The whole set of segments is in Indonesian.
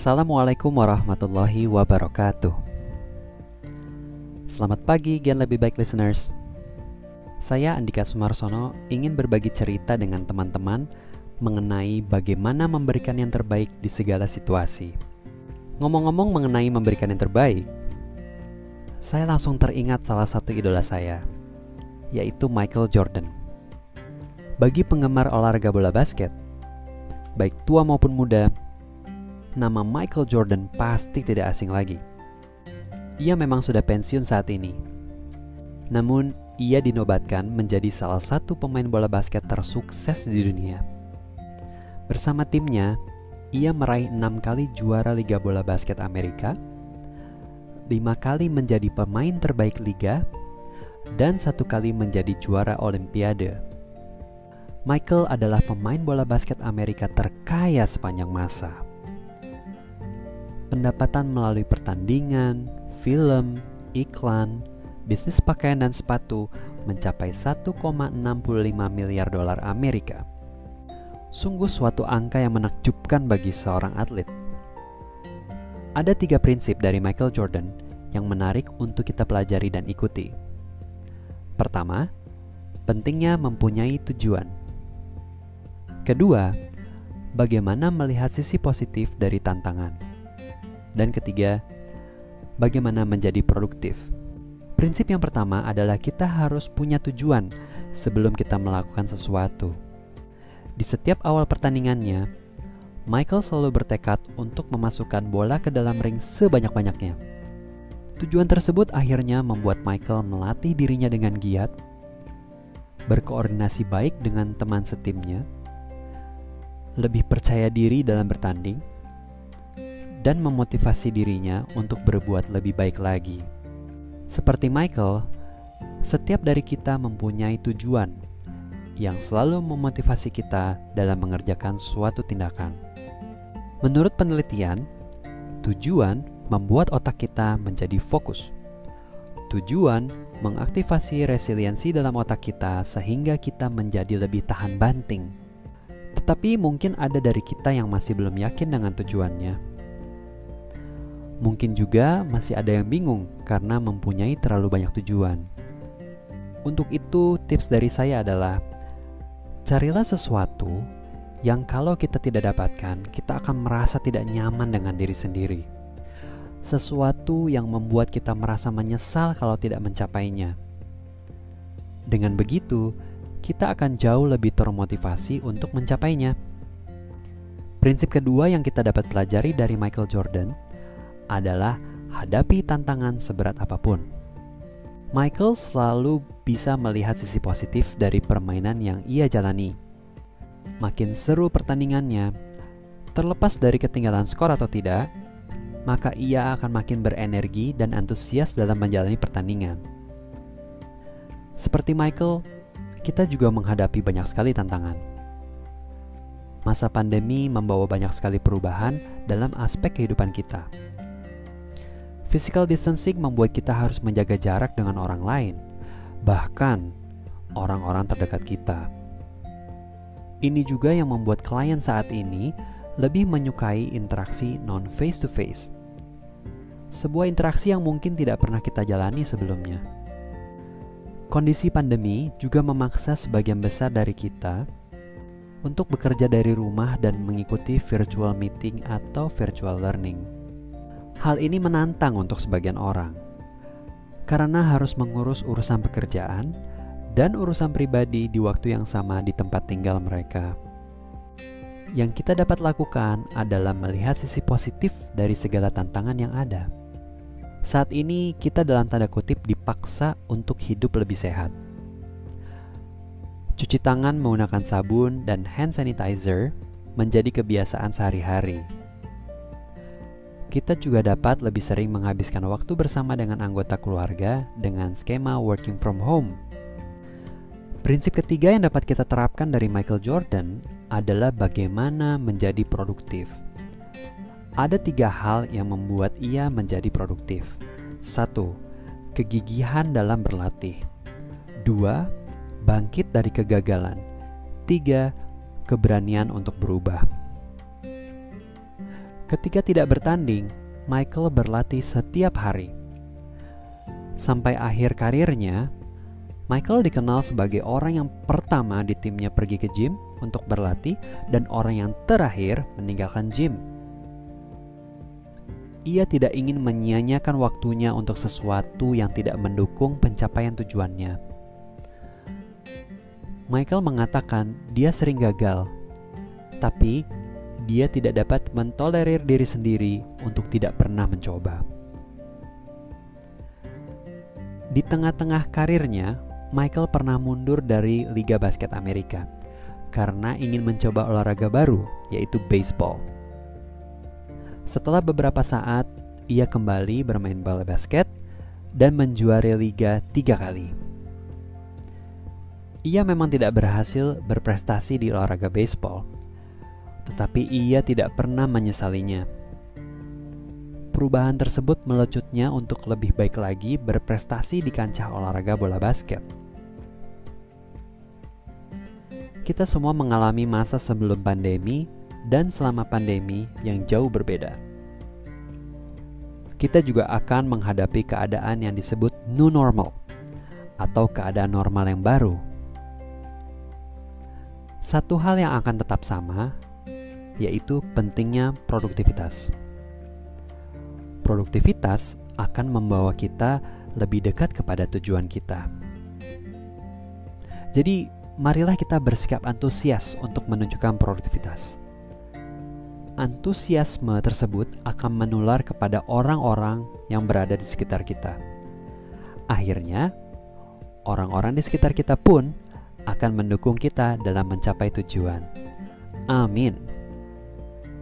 Assalamualaikum warahmatullahi wabarakatuh. Selamat pagi, Gen Lebih Baik listeners. Saya Andika Sumarsono ingin berbagi cerita dengan teman-teman mengenai bagaimana memberikan yang terbaik di segala situasi. Ngomong-ngomong mengenai memberikan yang terbaik, saya langsung teringat salah satu idola saya, yaitu Michael Jordan. Bagi penggemar olahraga bola basket, baik tua maupun muda, nama Michael Jordan pasti tidak asing lagi. Ia memang sudah pensiun saat ini. Namun, ia dinobatkan menjadi salah satu pemain bola basket tersukses di dunia. Bersama timnya, ia meraih enam kali juara Liga Bola Basket Amerika, lima kali menjadi pemain terbaik liga, dan satu kali menjadi juara Olimpiade. Michael adalah pemain bola basket Amerika terkaya sepanjang masa pendapatan melalui pertandingan, film, iklan, bisnis pakaian dan sepatu mencapai 1,65 miliar dolar Amerika. Sungguh suatu angka yang menakjubkan bagi seorang atlet. Ada tiga prinsip dari Michael Jordan yang menarik untuk kita pelajari dan ikuti. Pertama, pentingnya mempunyai tujuan. Kedua, bagaimana melihat sisi positif dari tantangan. Dan ketiga, bagaimana menjadi produktif. Prinsip yang pertama adalah kita harus punya tujuan sebelum kita melakukan sesuatu. Di setiap awal pertandingannya, Michael selalu bertekad untuk memasukkan bola ke dalam ring sebanyak-banyaknya. Tujuan tersebut akhirnya membuat Michael melatih dirinya dengan giat, berkoordinasi baik dengan teman setimnya, lebih percaya diri dalam bertanding, dan memotivasi dirinya untuk berbuat lebih baik lagi. Seperti Michael, setiap dari kita mempunyai tujuan yang selalu memotivasi kita dalam mengerjakan suatu tindakan. Menurut penelitian, tujuan membuat otak kita menjadi fokus. Tujuan mengaktifasi resiliensi dalam otak kita sehingga kita menjadi lebih tahan banting. Tetapi mungkin ada dari kita yang masih belum yakin dengan tujuannya Mungkin juga masih ada yang bingung karena mempunyai terlalu banyak tujuan. Untuk itu, tips dari saya adalah carilah sesuatu yang kalau kita tidak dapatkan, kita akan merasa tidak nyaman dengan diri sendiri. Sesuatu yang membuat kita merasa menyesal kalau tidak mencapainya. Dengan begitu, kita akan jauh lebih termotivasi untuk mencapainya. Prinsip kedua yang kita dapat pelajari dari Michael Jordan adalah hadapi tantangan seberat apa pun. Michael selalu bisa melihat sisi positif dari permainan yang ia jalani. Makin seru pertandingannya, terlepas dari ketinggalan skor atau tidak, maka ia akan makin berenergi dan antusias dalam menjalani pertandingan. Seperti Michael, kita juga menghadapi banyak sekali tantangan. Masa pandemi membawa banyak sekali perubahan dalam aspek kehidupan kita Physical distancing membuat kita harus menjaga jarak dengan orang lain, bahkan orang-orang terdekat kita. Ini juga yang membuat klien saat ini lebih menyukai interaksi non face to face. Sebuah interaksi yang mungkin tidak pernah kita jalani sebelumnya. Kondisi pandemi juga memaksa sebagian besar dari kita untuk bekerja dari rumah dan mengikuti virtual meeting atau virtual learning. Hal ini menantang untuk sebagian orang karena harus mengurus urusan pekerjaan dan urusan pribadi di waktu yang sama di tempat tinggal mereka. Yang kita dapat lakukan adalah melihat sisi positif dari segala tantangan yang ada. Saat ini, kita dalam tanda kutip dipaksa untuk hidup lebih sehat. Cuci tangan menggunakan sabun dan hand sanitizer menjadi kebiasaan sehari-hari kita juga dapat lebih sering menghabiskan waktu bersama dengan anggota keluarga dengan skema working from home. Prinsip ketiga yang dapat kita terapkan dari Michael Jordan adalah bagaimana menjadi produktif. Ada tiga hal yang membuat ia menjadi produktif. Satu, kegigihan dalam berlatih. Dua, bangkit dari kegagalan. Tiga, keberanian untuk berubah. Ketika tidak bertanding, Michael berlatih setiap hari. Sampai akhir karirnya, Michael dikenal sebagai orang yang pertama di timnya pergi ke gym untuk berlatih dan orang yang terakhir meninggalkan gym. Ia tidak ingin menyia-nyiakan waktunya untuk sesuatu yang tidak mendukung pencapaian tujuannya. Michael mengatakan dia sering gagal, tapi dia tidak dapat mentolerir diri sendiri untuk tidak pernah mencoba. Di tengah-tengah karirnya, Michael pernah mundur dari Liga Basket Amerika karena ingin mencoba olahraga baru, yaitu baseball. Setelah beberapa saat, ia kembali bermain bola basket dan menjuari liga tiga kali. Ia memang tidak berhasil berprestasi di olahraga baseball, tetapi ia tidak pernah menyesalinya. Perubahan tersebut melecutnya untuk lebih baik lagi berprestasi di kancah olahraga bola basket. kita semua mengalami masa sebelum pandemi dan selama pandemi yang jauh berbeda. Kita juga akan menghadapi keadaan yang disebut new normal atau keadaan normal yang baru. Satu hal yang akan tetap sama yaitu pentingnya produktivitas. Produktivitas akan membawa kita lebih dekat kepada tujuan kita. Jadi, marilah kita bersikap antusias untuk menunjukkan produktivitas. Antusiasme tersebut akan menular kepada orang-orang yang berada di sekitar kita. Akhirnya, orang-orang di sekitar kita pun akan mendukung kita dalam mencapai tujuan. Amin.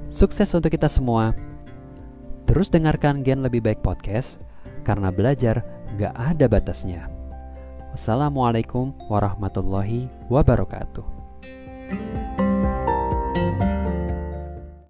Sukses untuk kita semua. Terus dengarkan Gen Lebih Baik Podcast, karena belajar gak ada batasnya. Wassalamualaikum warahmatullahi wabarakatuh.